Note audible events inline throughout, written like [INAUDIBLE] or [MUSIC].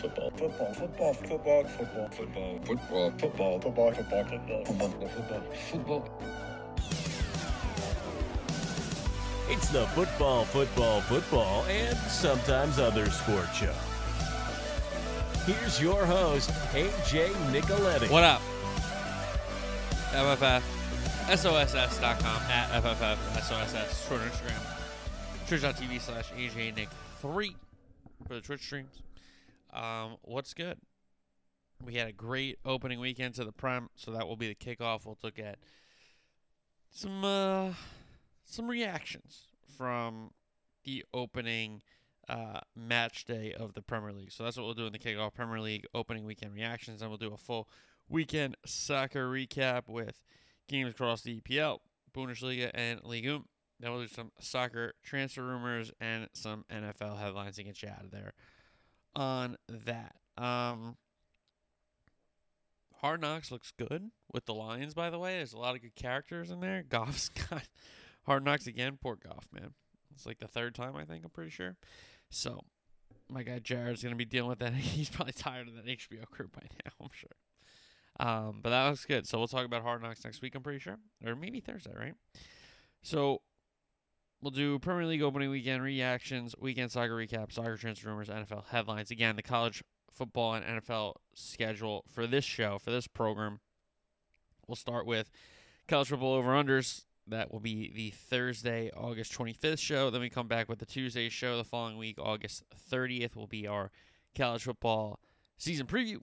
Football. Football. Football. Football. Football. Football. Football. Football. Football. Football. Football. Football. Football. Football. It's the football, football, football, and sometimes other sport show. Here's your host, AJ Nicoletti. What up? FFF, SOSS.com, at FFF, SOSS, Twitter, Instagram, twitch.tv slash AJ Nick 3 for the Twitch streams. Um, what's good? We had a great opening weekend to the Prem, so that will be the kickoff. We'll look at some uh, some reactions from the opening uh, match day of the Premier League. So that's what we'll do in the kickoff Premier League opening weekend reactions, and we'll do a full weekend soccer recap with games across the EPL, Bundesliga, and Ligue 1. Then we'll do some soccer transfer rumors and some NFL headlines to get you out of there on that. Um, Hard Knocks looks good with the Lions, by the way. There's a lot of good characters in there. [LAUGHS] Goff's got Hard Knocks again. Poor Goff, man. It's like the third time, I think, I'm pretty sure. So, my guy Jared's going to be dealing with that. [LAUGHS] He's probably tired of that HBO crew by now, I'm sure. Um, but that looks good. So, we'll talk about Hard Knocks next week, I'm pretty sure. Or maybe Thursday, right? So, We'll do Premier League opening weekend reactions, weekend soccer recap, soccer transfer rumors, NFL headlines. Again, the college football and NFL schedule for this show, for this program. We'll start with college football over unders. That will be the Thursday, August 25th show. Then we come back with the Tuesday show. The following week, August 30th, will be our college football season preview.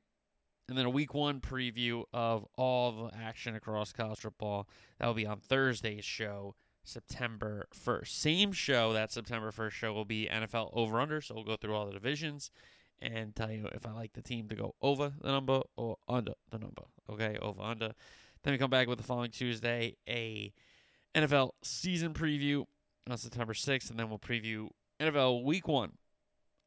And then a week one preview of all the action across college football. That will be on Thursday's show. September 1st. Same show, that September 1st show will be NFL over under. So we'll go through all the divisions and tell you if I like the team to go over the number or under the number. Okay, over under. Then we come back with the following Tuesday, a NFL season preview on September 6th, and then we'll preview NFL week one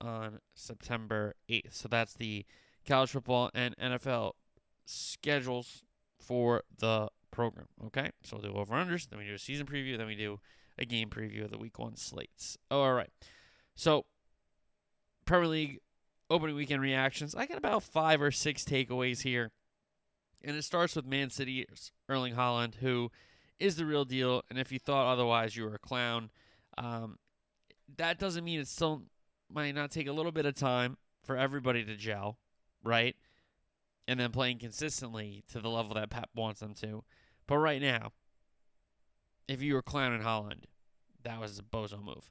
on September 8th. So that's the college football and NFL schedules for the program. Okay, so we'll do over unders, then we do a season preview, then we do a game preview of the week one slates. all right, so Premier League opening weekend reactions. I got about five or six takeaways here, and it starts with Man City's Erling Haaland, who is the real deal. And if you thought otherwise, you were a clown. Um, that doesn't mean it still might not take a little bit of time for everybody to gel, right? And then playing consistently to the level that Pep wants them to. But right now, if you were clowning Haaland, that was a bozo move.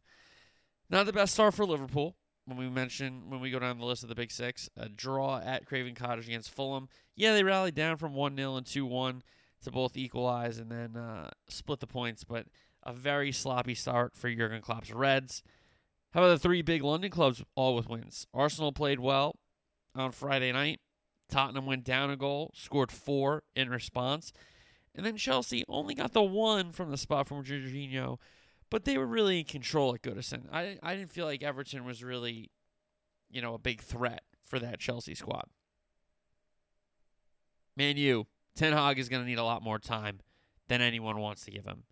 Not the best start for Liverpool. When we mention when we go down the list of the big six, a draw at Craven Cottage against Fulham. Yeah, they rallied down from one 0 and two one to both equalize and then uh, split the points, but a very sloppy start for Jurgen Klopp's Reds. How about the three big London clubs all with wins? Arsenal played well on Friday night. Tottenham went down a goal, scored four in response. And then Chelsea only got the one from the spot from Jorginho, but they were really in control at Goodison. I I didn't feel like Everton was really, you know, a big threat for that Chelsea squad. Man, you Ten Hag is going to need a lot more time than anyone wants to give him.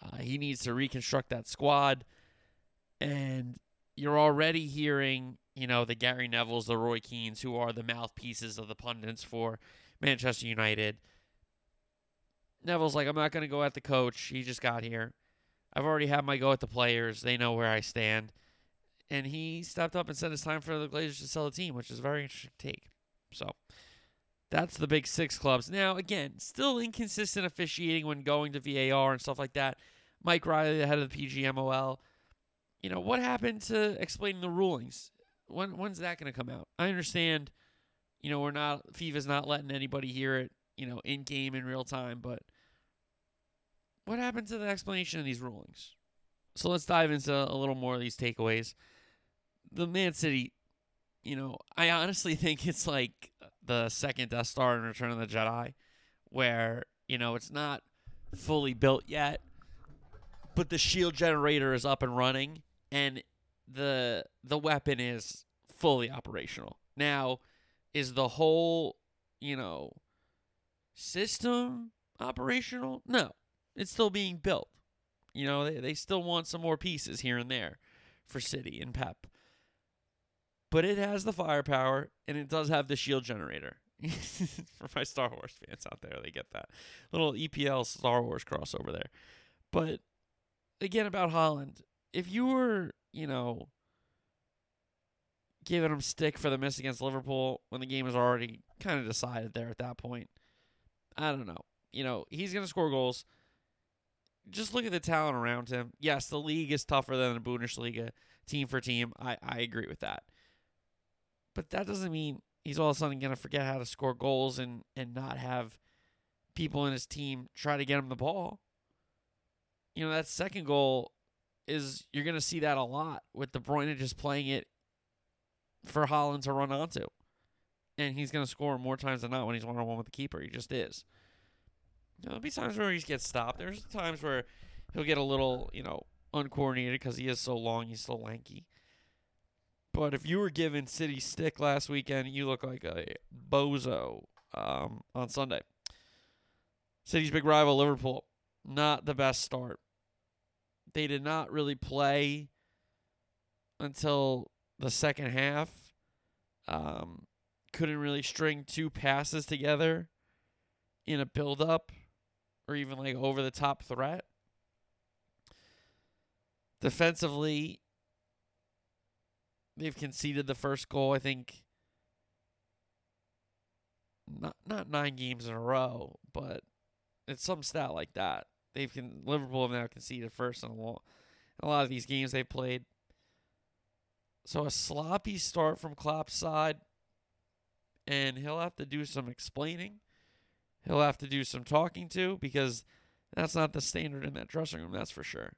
Uh, he needs to reconstruct that squad, and you're already hearing, you know, the Gary Nevilles, the Roy Keanes, who are the mouthpieces of the pundits for Manchester United Neville's like, I'm not going to go at the coach. He just got here. I've already had my go at the players. They know where I stand. And he stepped up and said it's time for the Glazers to sell the team, which is a very interesting take. So that's the big six clubs. Now, again, still inconsistent officiating when going to VAR and stuff like that. Mike Riley, the head of the PGMOL, you know, what happened to explaining the rulings? When when's that going to come out? I understand, you know, we're not FIFA's not letting anybody hear it you know, in game in real time. But what happened to the explanation of these rulings? So let's dive into a little more of these takeaways. The Man City, you know, I honestly [LAUGHS] think it's like the second Death Star in Return of the Jedi, where, you know, it's not fully built yet, but the shield generator is up and running and the the weapon is fully operational. Now, is the whole, you know, system operational? No, it's still being built. You know, they, they still want some more pieces here and there for City and Pep. but it has the firepower and it does have the shield generator. [LAUGHS] For my Star Wars fans out there, they get that little EPL Star Wars crossover there. But again, about Haaland, if you were, you know, giving him stick for the miss against Liverpool when the game was already kind of decided there at that point, I don't know. You know, he's going to score goals. Just look at the talent around him. Yes, the league is tougher than the Bundesliga, team for team. I, I agree with that. But that doesn't mean he's all of a sudden going to forget how to score goals and, and not have people in his team try to get him the ball. You know, that second goal is you're going to see that a lot with De Bruyne just playing it for Haaland to run onto. And he's going to score more times than not when he's one on one with the keeper. He just is. there'll be times where he gets stopped. There's times where he'll get a little, you know, uncoordinated because he is so long, he's so lanky. But if you were given City stick last weekend, you look like a bozo um, on Sunday. City's big rival, Liverpool, not the best start. They did not really play until the second half. Um, couldn't really string two passes together in a build up or even like over the top threat. Defensively, they've conceded the first goal, I think not not nine games in a row, but it's some stat like that. They've can Liverpool have now conceded first in a in a lot of these games they've played. So a sloppy start from Klopp's side, and he'll have to do some explaining. He'll have to do some talking to because that's not the standard in that dressing room, that's for sure.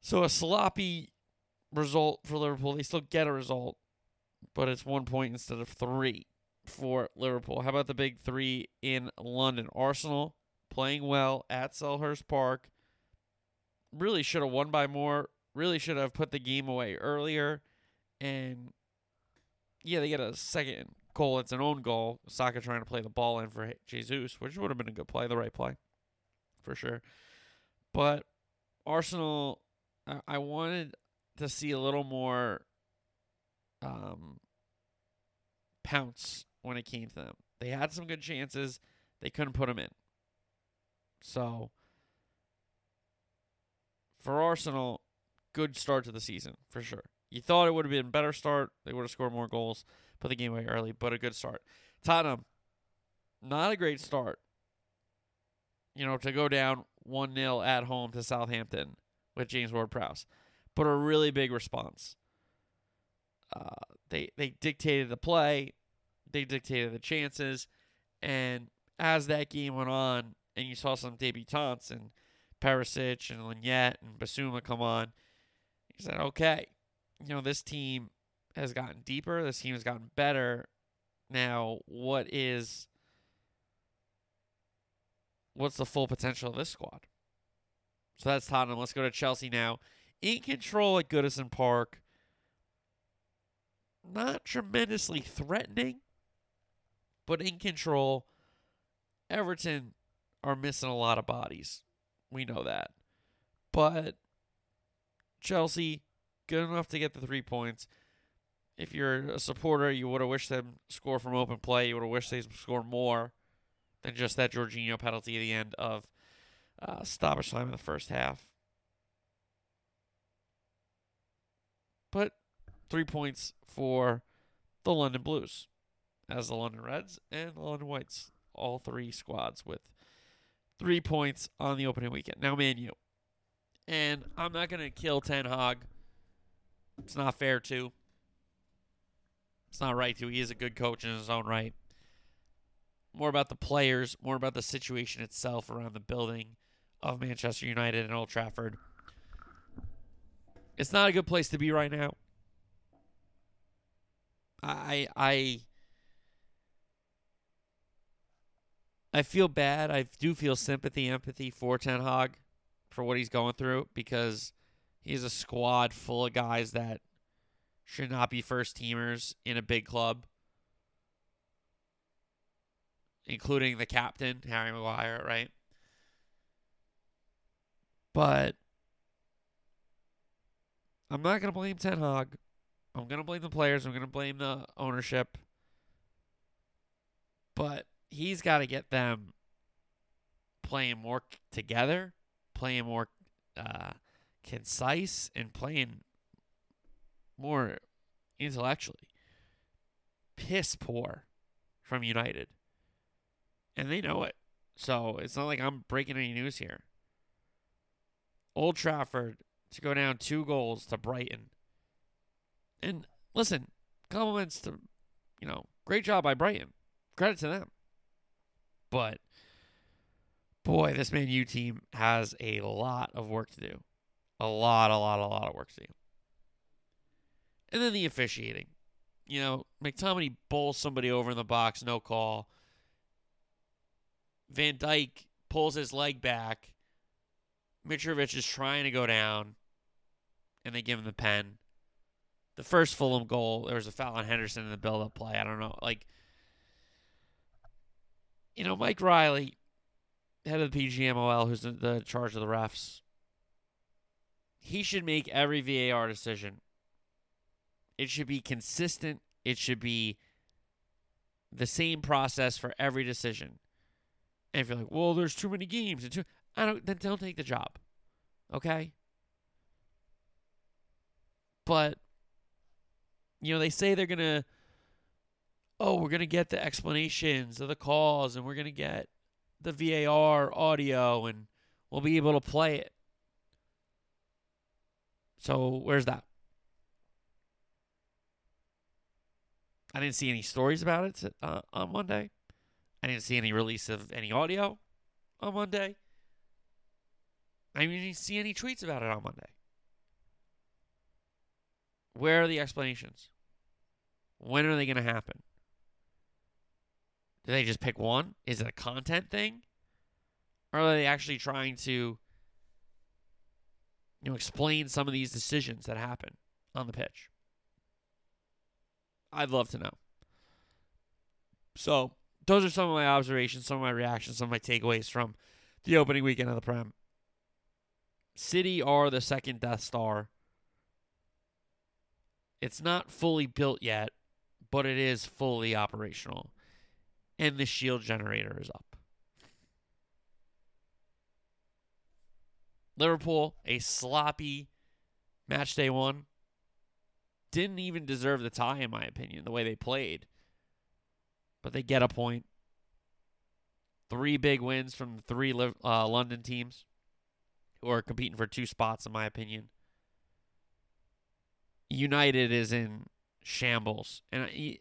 So a sloppy result for Liverpool. They still get a result, but it's one point instead of three for Liverpool. How about the big three in London? Arsenal playing well at Selhurst Park. Really should have won by more. Really should have put the game away earlier. And yeah, they get a second goal. It's an own goal. Saka trying to play the ball in for Jesus, which would have been a good play, the right play, for sure. But Arsenal, I wanted to see a little more um, pounce when it came to them. They had some good chances, they couldn't put them in. So for Arsenal, good start to the season for sure. You thought it would have been a better start. They would have scored more goals, put the game away early, but a good start. Tottenham, not a great start. You know, to go down 1 0 at home to Southampton with James Ward Prowse but a really big response. Uh, they they dictated the play, they dictated the chances, and as that game went on, and you saw some debutants and Perisic and Lenglet and Bissouma come on, he said, "Okay, you know this team has gotten deeper. This team has gotten better. Now, what is what's the full potential of this squad?" So that's Tottenham. Let's go to Chelsea now in control at Goodison Park. Not tremendously threatening, but in control. Everton are missing a lot of bodies. We know that. But Chelsea, good enough to get the three points. If you're a supporter, you would have wished them score from open play. You would have wished they score more than just that Jorginho penalty at the end of uh, stoppage time in the first half. But three points for the London Blues, as the London Reds and the London Whites, all three squads with three points on the opening weekend. Now, Man U. And I'm not going to kill Ten Hag. It's not fair to. It's not right to. He is a good coach in his own right. More about the players, more about the situation itself around the building of Manchester United and Old Trafford. It's not a good place to be right now. I I I feel bad. I do feel sympathy, empathy for Ten Hag for what he's going through because he's a squad full of guys that should not be first teamers in a big club, including the captain, Harry Maguire, right? But I'm not going to blame Ten Hag. I'm gonna blame the players. I'm gonna blame the ownership. But he's got to get them playing more together, playing more uh, concise, and playing more intellectually. Piss poor from United. And they know it. So it's not like I'm breaking any news here. Old Trafford to go down two goals to Brighton. And listen, compliments to, you know, great job by Brighton. Credit to them. But boy, this Man U team has a lot of work to do. A lot, a lot, a lot of work to do. And then the officiating. You know, McTominay bowls somebody over in the box, no call. Van Dijk pulls his leg back. Mitrovic is trying to go down, and they give him the pen. The first Fulham goal, there was a foul on Henderson in the build-up play. I don't know, like, you know, Mike Riley, head of the PGMOL, who's in the charge of the refs. He should make every VAR decision. It should be consistent. It should be the same process for every decision. And if you're like, well, there's too many games and too, I don't, then don't take the job, okay? But you know, they say they're gonna, oh, we're gonna get the explanations of the calls, and we're gonna get the VAR audio, and we'll be able to play it. So where's that? I didn't see any stories about it uh, on Monday. I didn't see any release of any audio on Monday. I didn't see any tweets about it on Monday. Where are the explanations? When are they going to happen? Do they just pick one? Is it a content thing? Or are they actually trying to you know explain some of these decisions that happen on the pitch? I'd love to know. So, those are some of my observations, some of my reactions, some of my takeaways from the opening weekend of the Prem. City are the second Death Star. It's not fully built yet, but it is fully operational. And the shield generator is up. Liverpool, a sloppy match day one. Didn't even deserve the tie, in my opinion, the way they played. But they get a point. Three big wins from three uh, London teams who are competing for two spots, in my opinion. United is in shambles, and I,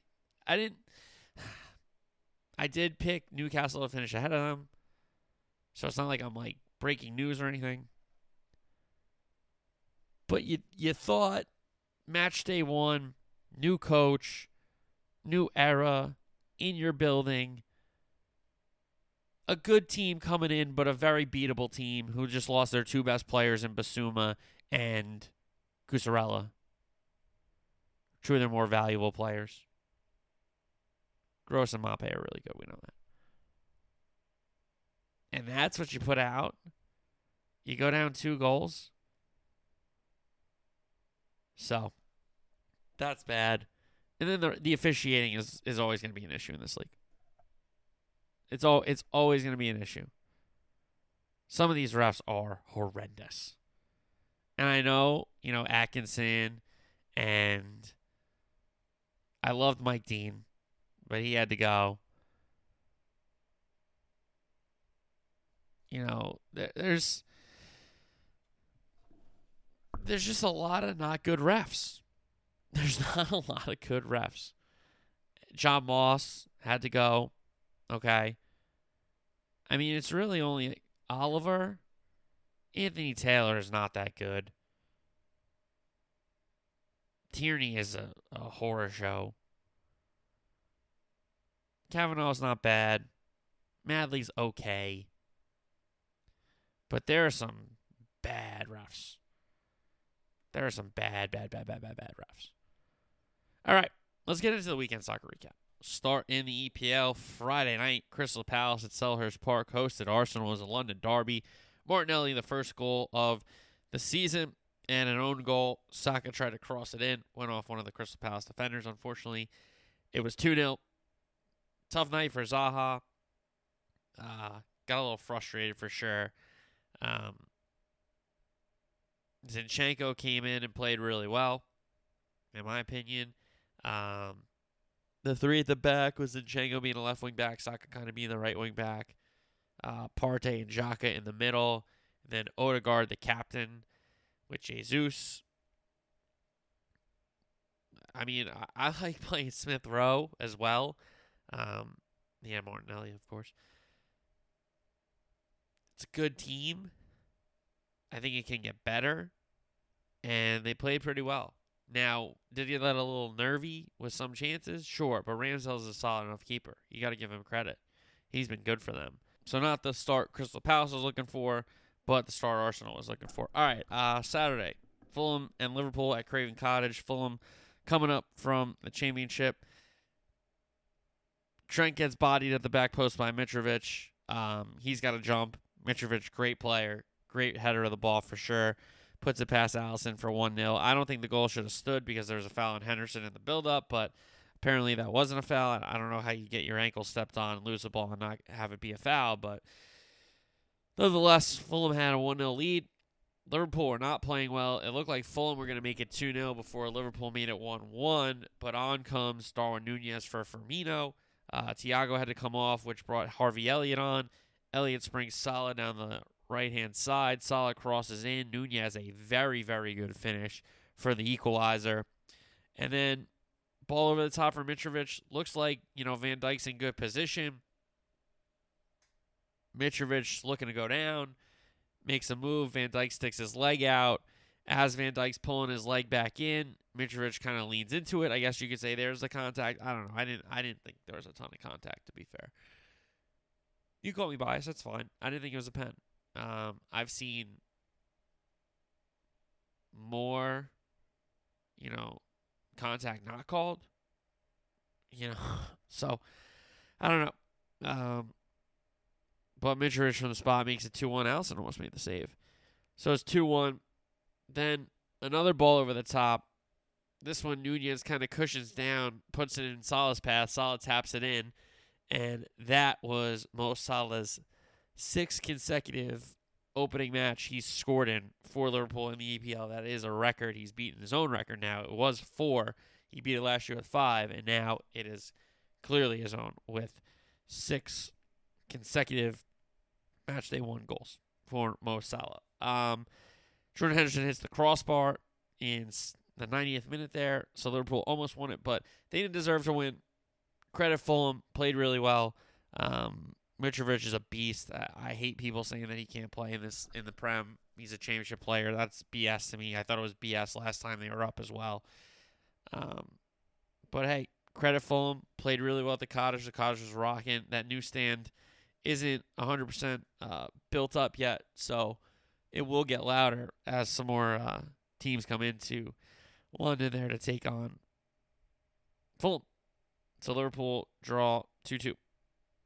I didn't. [SIGHS] I did pick Newcastle to finish ahead of them, so it's not like I'm like breaking news or anything. But you you thought match day one, new coach, new era in your building, a good team coming in, but a very beatable team who just lost their two best players in Bissouma and Cucurella. Two of their more valuable players. Gross and Mape are really good. We know that. And that's what you put out. You go down two goals. So that's bad. And then the the officiating is, is always going to be an issue in this league. It's all it's always going to be an issue. Some of these refs are horrendous. And I know, you know, Atkinson and I loved Mike Dean, but he had to go. You know, there's there's just a lot of not good refs. [LAUGHS] There's not a lot of good refs. John Moss had to go. Okay. I mean, it's really only Oliver. Anthony Taylor is not that good. Tierney is a, a horror show. Kavanagh's not bad. Madley's okay. But there are some bad refs. There are some bad, bad, bad, bad, bad, bad refs. All right, let's get into the weekend soccer recap. Start in the EPL Friday night. Crystal Palace at Selhurst Park hosted Arsenal as a London derby. Martinelli, the first goal of the season. and an own goal. Saka tried to cross it in, went off one of the Crystal Palace defenders. Unfortunately, it was 2 0. Tough night for Zaha. Uh, got a little frustrated for sure. Um, Zinchenko came in and played really well, in my opinion. Um, the three at the back was Zinchenko being a left wing back, Saka kind of being the right wing back, uh, Partey and Xhaka in the middle, then Odegaard, the captain, with Jesus. I mean, I, I like [LAUGHS] playing Smith Rowe as well. Um, yeah, Martinelli, of course. It's a good team. I think it can get better. And they played pretty well. Now, did he let a little nervy with some chances? Sure, but Ramsdale's a solid enough keeper. You got to give him credit. He's been good for them. So not the start Crystal Palace was looking for, but the start Arsenal was looking for. All right, uh, Saturday, Fulham and Liverpool at Craven Cottage. Fulham coming up from the championship. Trent gets bodied at the back post by Mitrovic. Um, he's got to jump. Mitrovic, great player, great header of the ball for sure. Puts it past Alisson for 1 0. I don't think the goal should have stood because there was a foul on Henderson in the buildup, but apparently that wasn't a foul. I don't know how you get your ankle stepped on, and lose the ball, and not have it be a foul, but nonetheless, Fulham had a 1 0 lead. Liverpool were not playing well. It looked like Fulham were going to make it 2 0 before Liverpool made it 1 1, but on comes Darwin Nunez for Firmino. Uh, Thiago had to come off, which brought Harvey Elliott on. Elliott springs solid down the right hand side. Solid crosses in. Nunez has a very, very good finish for the equalizer. And then ball over the top for Mitrovic. Looks like, you know, Van Dijk's in good position. Mitrovic looking to go down. Makes a move. Van Dijk sticks his leg out. As Van Dijk's pulling his leg back in, Mitrovic kind of leans into it. I guess you could say there's the contact. I don't know. I didn't. I didn't think there was a ton of contact. To be fair, you call me biased. That's fine. I didn't think it was a pen. Um, I've seen more, you know, contact not called. You know, [LAUGHS] so I don't know. Um, but Mitrovic from the spot makes it two one. Alisson almost made the save, so it's two one. Then another ball over the top. This one Nunez kind of cushions down, puts it in Salah's path. Salah taps it in, and that was Mo Salah's sixth consecutive opening match he's scored in for Liverpool in the EPL. That is a record. He's beaten his own record now. It was four. He beat it last year with five, and now it is clearly his own with six consecutive match day one goals for Mo Salah. Um, Jordan Henderson hits the crossbar in the 90th minute there, so Liverpool almost won it, but they didn't deserve to win. Credit Fulham, played really well. Um, Mitrovic is a beast. I, hate people saying that he can't play in this in the Prem. He's a championship player. That's BS to me. I thought it was BS last time they were up as well. Um, but hey, credit Fulham played really well at the cottage. The cottage was rocking. That new stand isn't 100% uh, built up yet, so it will get louder as some more uh, teams come into London there to take on Fulham. So Liverpool draw 2 2.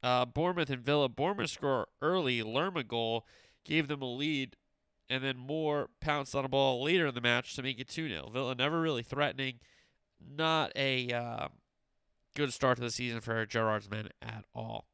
Uh, Bournemouth and Villa. Bournemouth score early. Lerma goal gave them a lead, and then Moore pounced on a ball later in the match to make it 2 0. Villa never really threatening. Not a uh, good start to the season for Gerrard's men at all,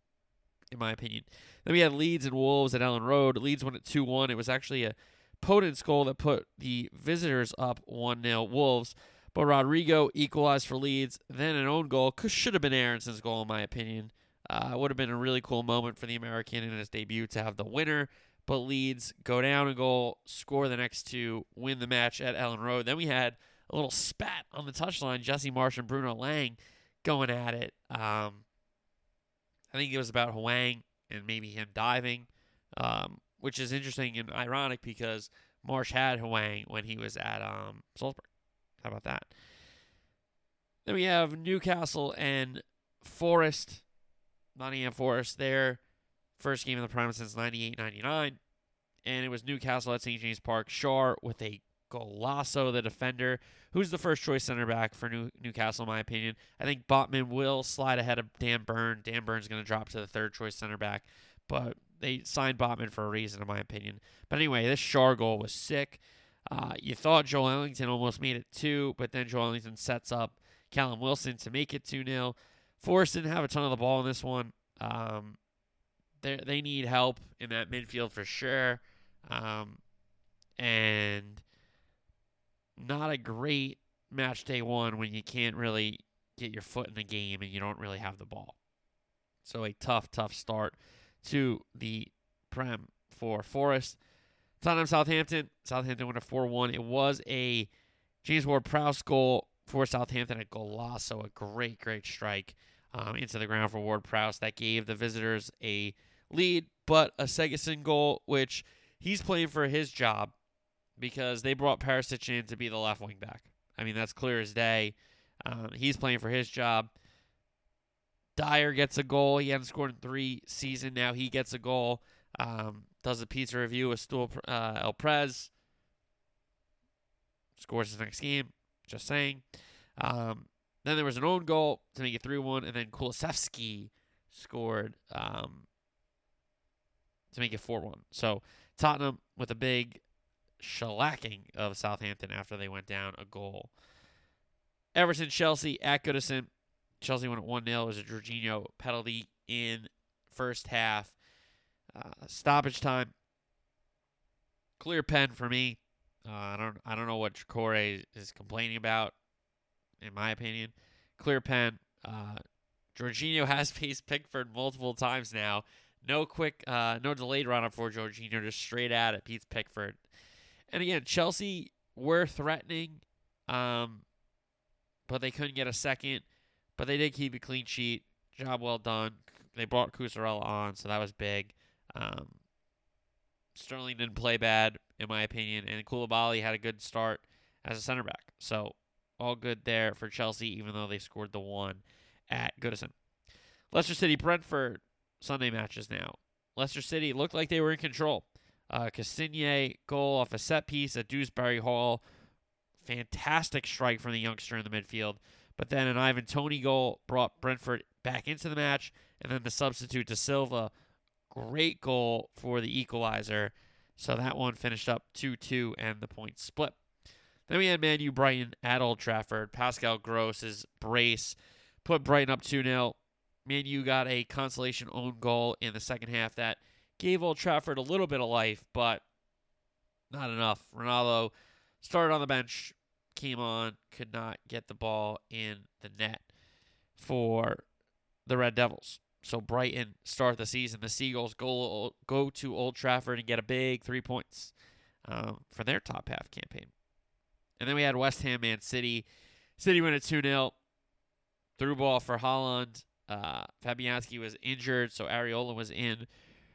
in my opinion. Then we had Leeds and Wolves at Elland Road. Leeds won at 2 1. It was actually a Podence goal that put the visitors up 1 0. Wolves. But Rodrigo equalized for Leeds. Then an own goal. Should have been Aaronson's goal, in my opinion. Uh, it would have been a really cool moment for the American in his debut to have the winner. But Leeds go down a goal, score the next two, win the match at Elland Road. Then we had a little spat on the touchline. Jesse Marsch and Bruno Lage going at it. Um, I think it was about Hwang and maybe him diving, um, which is interesting and ironic because Marsch had Hwang when he was at um, Salzburg. How about that? Then we have Newcastle and Forest. Nottingham Forest, their first game in the Prem since 98 99. And it was Newcastle at St. James Park. Schär with a Golazo, the defender, who's the first choice center back for New- Newcastle, in my opinion. I think Botman will slide ahead of Dan Burn. Dan Burn's going to drop to the third choice center back, but they signed Botman for a reason, in my opinion. But anyway, this Schär goal was sick. Uh, you thought Joelinton almost made it two, but then Joelinton sets up Callum Wilson to make it 2 0. Forest didn't have a ton of the ball in this one. Um, they they need help in that midfield for sure. Um, and not a great match day one when you can't really get your foot in the game and you don't really have the ball. So a tough, tough start to the Prem for Forest. Tottenham Southampton. Southampton went a 4 1. It was a James Ward Prowse goal for Southampton at Golazo. A great, great strike um, into the ground for Ward Prowse that gave the visitors a lead, but a Seguin goal, which he's playing for his job because they brought Perisic in to be the left wing back. I mean, that's clear as day. Um, he's playing for his job. Dier gets a goal. He hadn't scored in three season. Now he gets a goal. Um, does a pizza review with Stool uh, El Prez. Scores his next game. Just saying. Um, then there was an own goal to make it 3 1, and then Kulusevski scored um, to make it 4 1. So Tottenham with a big shellacking of Southampton after they went down a goal. Everton Chelsea at Goodison. Chelsea went at 1 0. It was a Jorginho penalty in first half. Uh, stoppage time. Clear pen for me. Uh, I don't I don't know what Doucouré is complaining about, in my opinion. Clear pen. Uh, Jorginho [LAUGHS] has faced Pickford multiple times now. No quick, uh, no delayed run up for Jorginho, just straight at it beats Pickford. And again, Chelsea were threatening, um, but they couldn't get a second. But they did keep a clean sheet. Job well done. They brought Cucurella on, so that was big. Um, Sterling didn't play bad, in my opinion, and Koulibaly had a good start as a center back. So all good there for Chelsea, even though they scored the one at Goodison. Leicester City Brentford Sunday matches now. Leicester City looked like they were in control. Uh, Castagne goal off a set piece at Dewsbury Hall. Fantastic strike from the youngster in the midfield. But then an Ivan Toney goal brought Brentford back into the match. And then the substitute to Silva. Great goal for the equalizer. So that one finished up 2 2 and the point split. Then we had Man U Brighton at Old Trafford. Pascal Gross's brace put Brighton up 2 0. Man U got a consolation own goal in the second half that gave Old Trafford a little bit of life, but not enough. Ronaldo started on the bench, came on, could not get the ball in the net for the Red Devils. So Brighton start the season. The Seagulls go go to Old Trafford and get a big three points um, for their top half campaign. And then we had West Ham Man City. City went at 2 0. Through ball for Haaland. Uh, Fabianski was injured, so Areola was in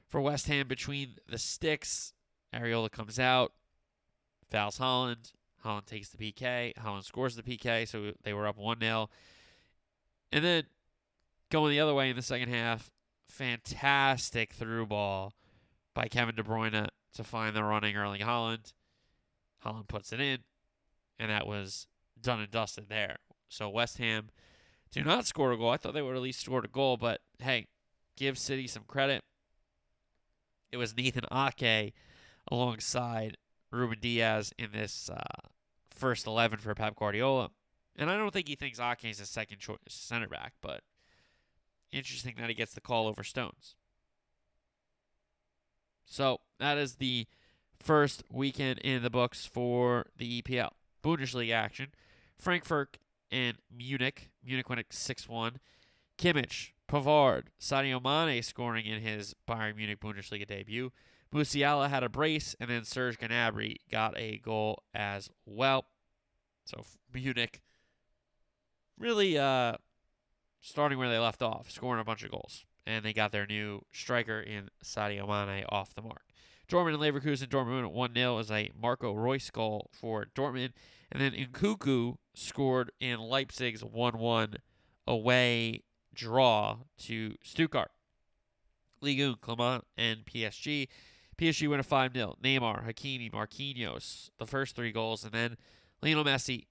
for West Ham between the sticks. Areola comes out, fouls Haaland. Haaland takes the PK. Haaland scores the PK, so they were up 1 0. And then going the other way in the second half, fantastic through ball by Kevin De Bruyne to find the running Erling Haaland. Haaland puts it in, and that was done and dusted there. So West Ham do not score a goal. I thought they would at least scored a goal, but hey, give City some credit. It was Nathan Ake alongside Ruben Dias in this uh, first 11 for Pep Guardiola. And I don't think he thinks Ake is a second choice center back, but interesting that he gets the call over Stones. So that is the first weekend in the books for the EPL. Bundesliga action. Frankfurt and Munich. Munich went 6 1. Kimmich, Pavard, Sadio Mane scoring in his Bayern Munich Bundesliga debut. Musiala had a brace, and then Serge Gnabry got a goal as well. So Munich really uh, starting where they left off, scoring a bunch of goals. And they got their new striker in Sadio Mane off the mark. Dortmund and Leverkusen, Dortmund at 1 0 is a Marco Reus goal for Dortmund. And then Nkunku scored in Leipzig's 1 1 away draw to Stuttgart. Ligue 1, Clermont, and PSG. PSG win a 5 0. Neymar, Hakimi, Marquinhos, the first three goals, and then Lionel Messi,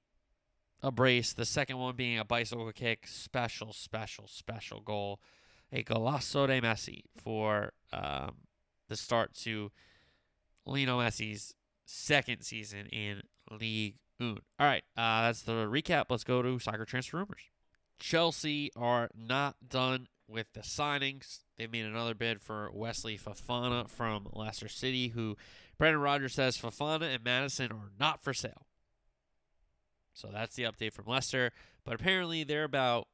a brace. The second one being a bicycle kick. Special, special, special goal. A golazo de Messi for um, the start to Lionel Messi's second season in League One. All right, uh, that's the recap. Let's go to soccer transfer rumors. Chelsea are not done with the signings. They made another bid for Wesley Fofana from Leicester City, who Brendan Rodgers says Fofana and Maddison are not for sale. So that's the update from Leicester. But apparently they're about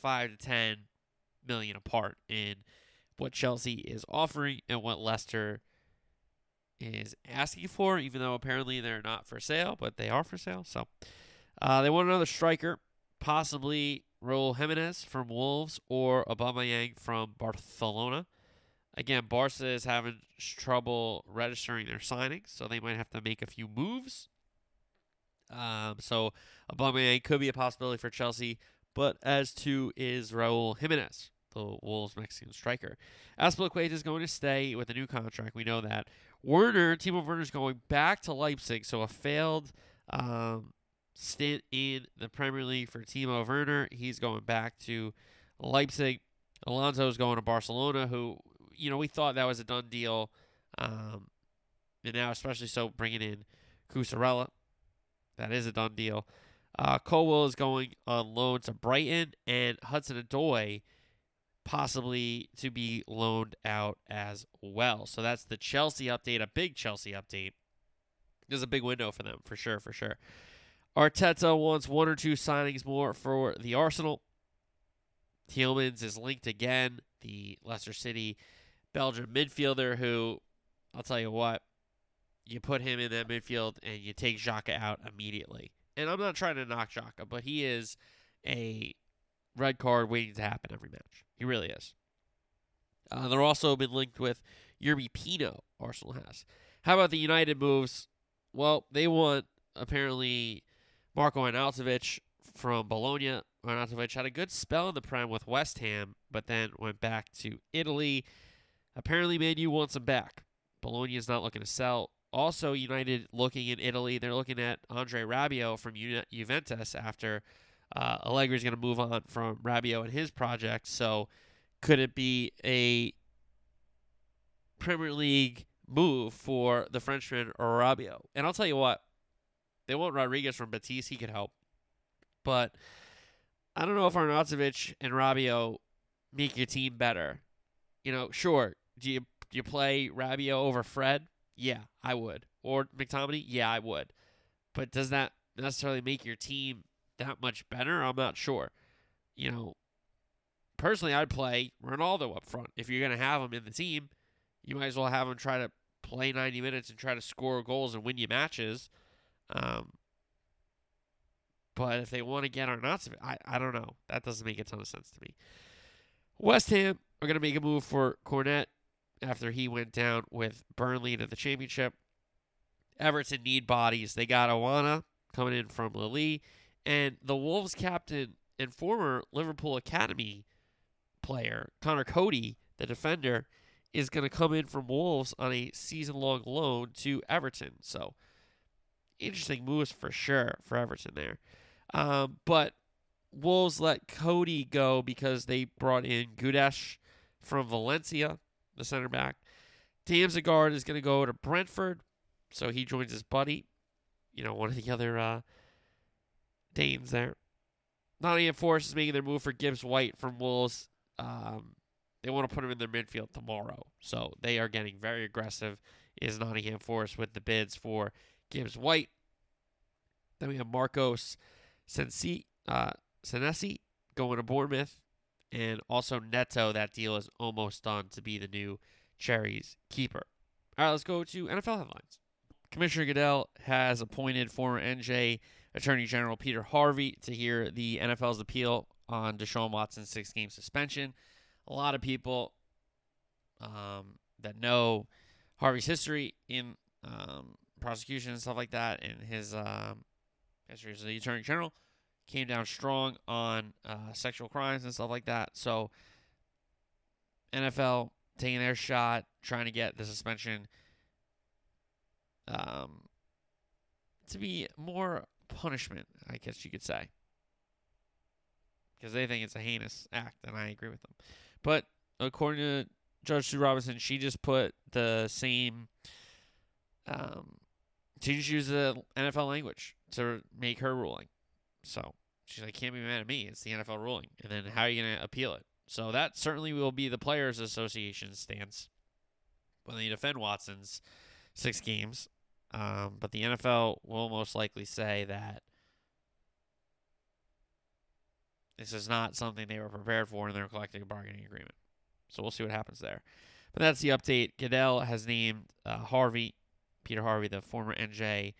five to ten million apart in what Chelsea is offering and what Leicester is asking for, even though apparently they're not for sale, but they are for sale. So uh, they want another striker, possibly Raul Jimenez from Wolves or Aubameyang from Barcelona. Again, Barca is having trouble registering their signings, so they might have to make a few moves. Um, so Aubameyang could be a possibility for Chelsea, but as to is Raul Jimenez, the Wolves Mexican striker. Azpilicueta is going to stay with a new contract. We know that. Werner, Timo Werner is going back to Leipzig, so a failed um, stint in the Premier League for Timo Werner. He's going back to Leipzig. Alonso is going to Barcelona, who, you know, we thought that was a done deal. Um, and now, especially so, bringing in Cucurella. That is a done deal. Uh, is going on loan to Brighton, and Hudson Odoi possibly to be loaned out as well. So that's the Chelsea update, a big Chelsea update. There's a big window for them, for sure, for sure. Arteta wants one or two signings more for the Arsenal. Tielemans is linked again, the Leicester City Belgian midfielder who, I'll tell you what, you put him in that midfield and you take Xhaka out immediately. And I'm not trying to knock Xhaka, but he is a red card waiting to happen every match. He really is. Uh, they're also been linked with Yerby Pino, Arsenal has. How about the United moves? Well, they want apparently Marco Arnautovic from Bologna. Arnautovic had a good spell in the Prem with West Ham, but then went back to Italy. Apparently, Man U wants him back. Bologna is not looking to sell. Also, United looking in Italy. They're looking at Andre Rabiot from Ju- Juventus after uh, Allegri is going to move on from Rabiot and his project. So, could it be a Premier League move for the Frenchman Rabiot? And I'll tell you what, they want Rodriguez from Betis. He could help. But I don't know if Arnautovic and Rabiot make your team better. You know, sure. Do you do you play Rabiot over Fred? Yeah, I would. Or McTominay? Yeah, I would. But does that necessarily make your team that much better? I'm not sure. You know, personally, I'd play Ronaldo up front. If you're going to have him in the team, you might as well have him try to play 90 minutes and try to score goals and win you matches. Um, but if they want to get Arnautovic, I, I don't know. That doesn't make a ton of sense to me. West Ham are going to make a move for Cornet after he went down with Burnley to the championship. Everton need bodies. They got Onana coming in from Lille. And the Wolves captain and former Liverpool Academy player, Conor Coady, the defender, is going to come in from Wolves on a season long loan to Everton. So, interesting moves for sure for Everton there. Um, but Wolves let Coady go because they brought in Guedes from Valencia, the center back. Damsgaard is going to go to Brentford, so he joins his buddy, you know, one of the other uh, Danes there. Nottingham Forest is making their move for Gibbs White from Wolves. Um, they want to put him in their midfield tomorrow, so they are getting very aggressive. Is Nottingham Forest with the bids for Gibbs White? Then we have Marcos Sensi, uh, Senesi going to Bournemouth, and also Neto. That deal is almost done to be the new Cherries keeper. All right, let's go to NFL headlines. Commissioner Goodell has appointed former NJ Attorney General Peter Harvey to hear the NFL's appeal on Deshaun Watson's six game suspension. A lot of people um, that know Harvey's history in um, prosecution and stuff like that, and his um, history as the Attorney General came down strong on uh, sexual crimes and stuff like that. So, NFL taking their shot, trying to get the suspension um, to be more punishment, I guess you could say. Because they think it's a heinous act, and I agree with them. But according to Judge Sue Robinson, she just put the same um, she just used the NFL language to make her ruling. So she's like, can't be mad at me. It's the NFL ruling. And then how are you going to appeal it? So that certainly will be the Players Association's stance when they defend Watson's six games. Um, but the NFL will most likely say that this is not something they were prepared for in their collective bargaining agreement. So we'll see what happens there. But that's the update. Goodell has named uh, Harvey, Peter Harvey, the former NJ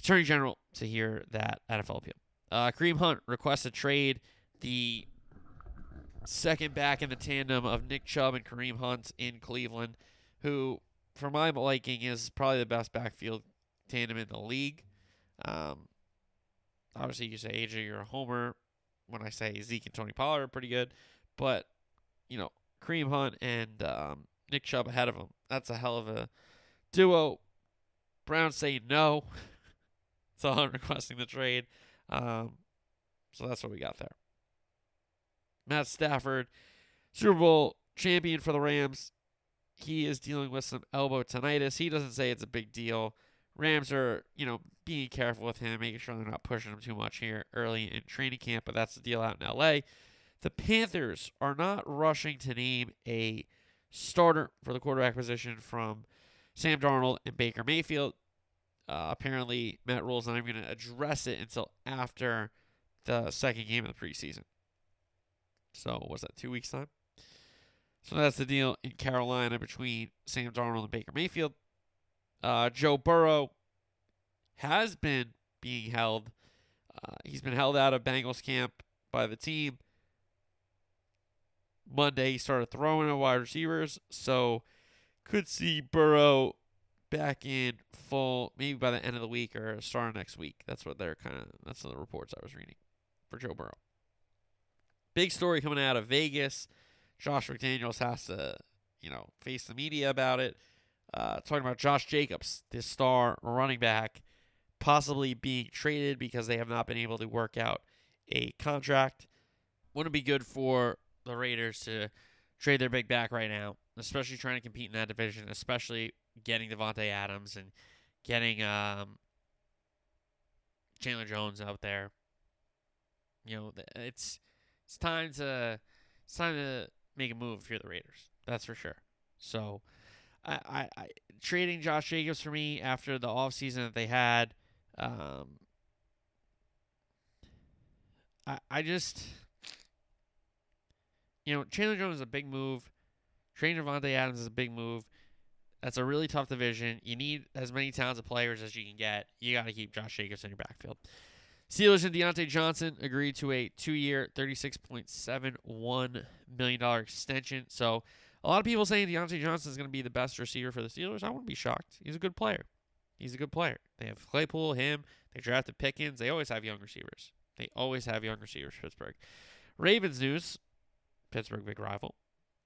Attorney General, to hear that NFL appeal. Uh, Kareem Hunt requests a trade. The second back in the tandem of Nick Chubb and Kareem Hunt in Cleveland, who, for my liking, is probably the best backfield tandem in the league. Um, obviously, you say AJ, you're a homer. When I say Zeke and Tony Pollard are pretty good, but you know, Kareem Hunt and um, Nick Chubb ahead of him. That's a hell of a duo. Brown say no. [LAUGHS] so I'm requesting the trade. Um, so that's what we got there. Matt Stafford, Super Bowl champion for the Rams. He is dealing with some elbow tinnitus. He doesn't say it's a big deal. Rams are, you know, being careful with him, making sure they're not pushing him too much here early in training camp, but that's the deal out in LA. The Panthers are not rushing to name a starter for the quarterback position from Sam Darnold and Baker Mayfield. Uh, apparently, Matt Rhule's not even going to address it until after the second game of the preseason. So, was that two weeks' time? So, that's the deal in Carolina between Sam Darnold and Baker Mayfield. Uh, Joe Burrow has been being held. Uh, he's been held out of Bengals camp by the team. Monday, he started throwing at wide receivers, so could see Burrow back in full maybe by the end of the week or starting next week. That's what they're kind of. That's the reports I was reading for Joe Burrow. Big story coming out of Vegas. Josh McDaniels has to, you know, face the media about it. Uh, talking about Josh Jacobs, this star running back, possibly being traded because they have not been able to work out a contract. Wouldn't be good for the Raiders to trade their big back right now, especially trying to compete in that division, especially getting Davante Adams and getting um, Chandler Jones out there. You know, it's it's time to it's time to make a move if you're the Raiders. That's for sure. So I, I, I trading Josh Jacobs for me after the offseason that they had. Um, I I just you know Chandler Jones is a big move. Trading Davante Adams is a big move. That's a really tough division. You need as many talented players as you can get. You got to keep Josh Jacobs in your backfield. Steelers and Diontae Johnson agreed to a two-year, $36.71 million extension. So a lot of people saying Diontae Johnson is going to be the best receiver for the Steelers. I wouldn't be shocked. He's a good player. He's a good player. They have Claypool, him. They drafted Pickens. They always have young receivers. They always have young receivers. Pittsburgh. Ravens news. Pittsburgh big rival.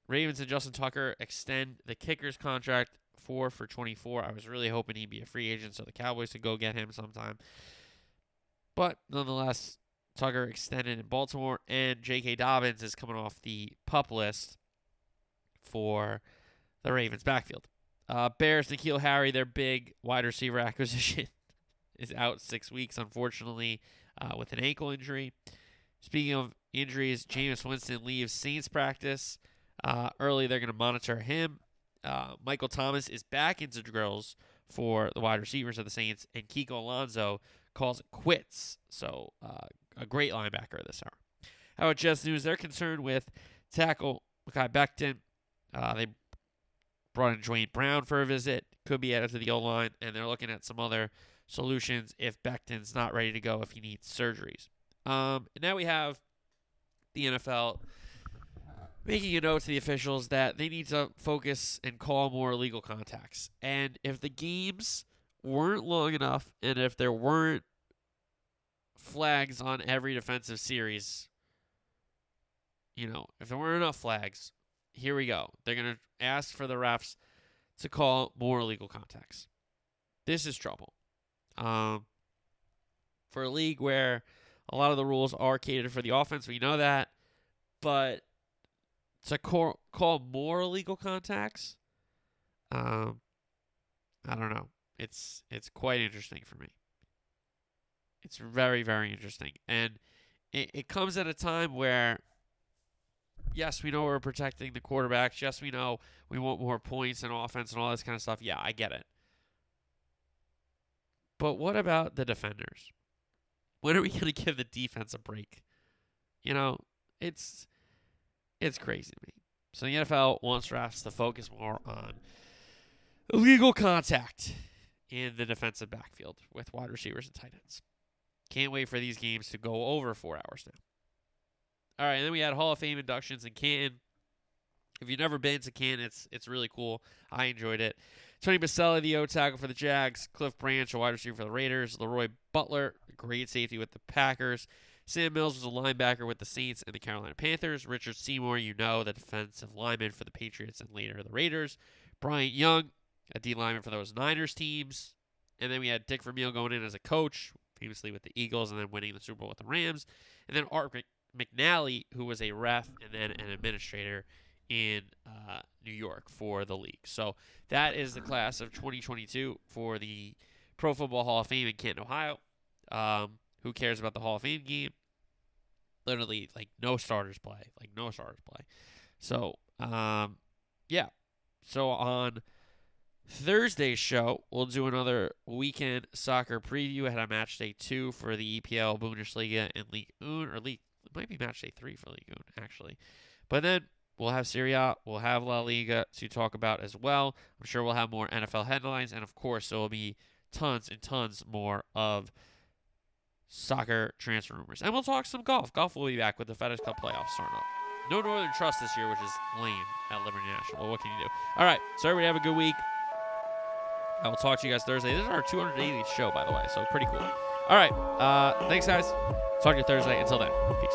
Ravens and Justin Tucker extend the kicker's contract four for 24. I was really hoping he'd be a free agent so the Cowboys could go get him sometime. But nonetheless, Tucker extended in Baltimore, and J.K. Dobbins is coming off the pup list for the Ravens backfield. Uh, Bears, N'Keal Harry, their big wide receiver [LAUGHS] acquisition, is out six weeks, unfortunately, uh, with an ankle injury. Speaking of injuries, Jameis Winston leaves Saints practice. Uh, early, they're going to monitor him. Uh, Michael Thomas is back into drills for the wide receivers of the Saints, and Kiko Alonso calls it quits. So, uh, a great linebacker this hour. How about Jets News? They're concerned with tackle Mekhi Becton. Uh, they brought in Duane Brown for a visit. Could be added to the O line, and they're looking at some other solutions if Becton's not ready to go if he needs surgeries. Um, and now we have the NFL making a note to the officials that they need to focus and call more illegal contacts. And if the games weren't long enough, and if there weren't flags on every defensive series, you know, if there weren't enough flags, here we go. They're going to ask for the refs to call more illegal contacts. This is trouble. Um, for a league where a lot of the rules are catered for the offense, we know that. But to call, call more illegal contacts, um, I don't know. It's it's quite interesting for me. It's very very interesting, and it, it comes at a time where. Yes, we know we're protecting the quarterbacks. Yes, we know we want more points and offense and all this kind of stuff. Yeah, I get it. But what about the defenders? When are we going [LAUGHS] to give the defense a break? You know, it's it's crazy to me. So the NFL wants refs to focus more on illegal contact in the defensive backfield with wide receivers and tight ends. Can't wait for these games to go over four hours now. All right, and then we had Hall of Fame inductions in Canton. If you've never been to Canton, it's it's really cool. I enjoyed it. Tony Boselli, the O tackle for the Jags. Cliff Branch, a wide receiver for the Raiders. Leroy Butler, great safety with the Packers. Sam Mills was a linebacker with the Saints and the Carolina Panthers. Richard Seymour, you know, the defensive lineman for the Patriots and later the Raiders. Bryant Young, a D lineman for those Niners teams. And then we had Dick Vermeil going in as a coach, famously with the Eagles, and then winning the Super Bowl with the Rams. And then Art McNally, who was a ref and then an administrator in uh, New York for the league. So that is the class of 2022 for the Pro Football Hall of Fame in Canton, Ohio. Um, who cares about the Hall of Fame game? Literally, like no starters play, like no starters play. So, um, yeah. So on Thursday's show, we'll do another weekend soccer preview ahead of match day two for the EPL, Bundesliga, and Ligue 1, or League. It might be match day three for Ligue 1, actually. But then we'll have Serie A, we'll have La Liga to talk about as well. I'm sure we'll have more NFL headlines, and of course, there will be tons and tons more of soccer transfer rumors. And we'll talk some golf. Golf will be back with the FedEx Cup playoffs starting up. No Northern Trust this year, which is lame at Liberty National. Well, what can you do? All right. So everybody have a good week. I will talk to you guys Thursday. This is our 280th show, by the way, so pretty cool. All right. Uh, thanks, guys. Talk to you Thursday. Until then, peace.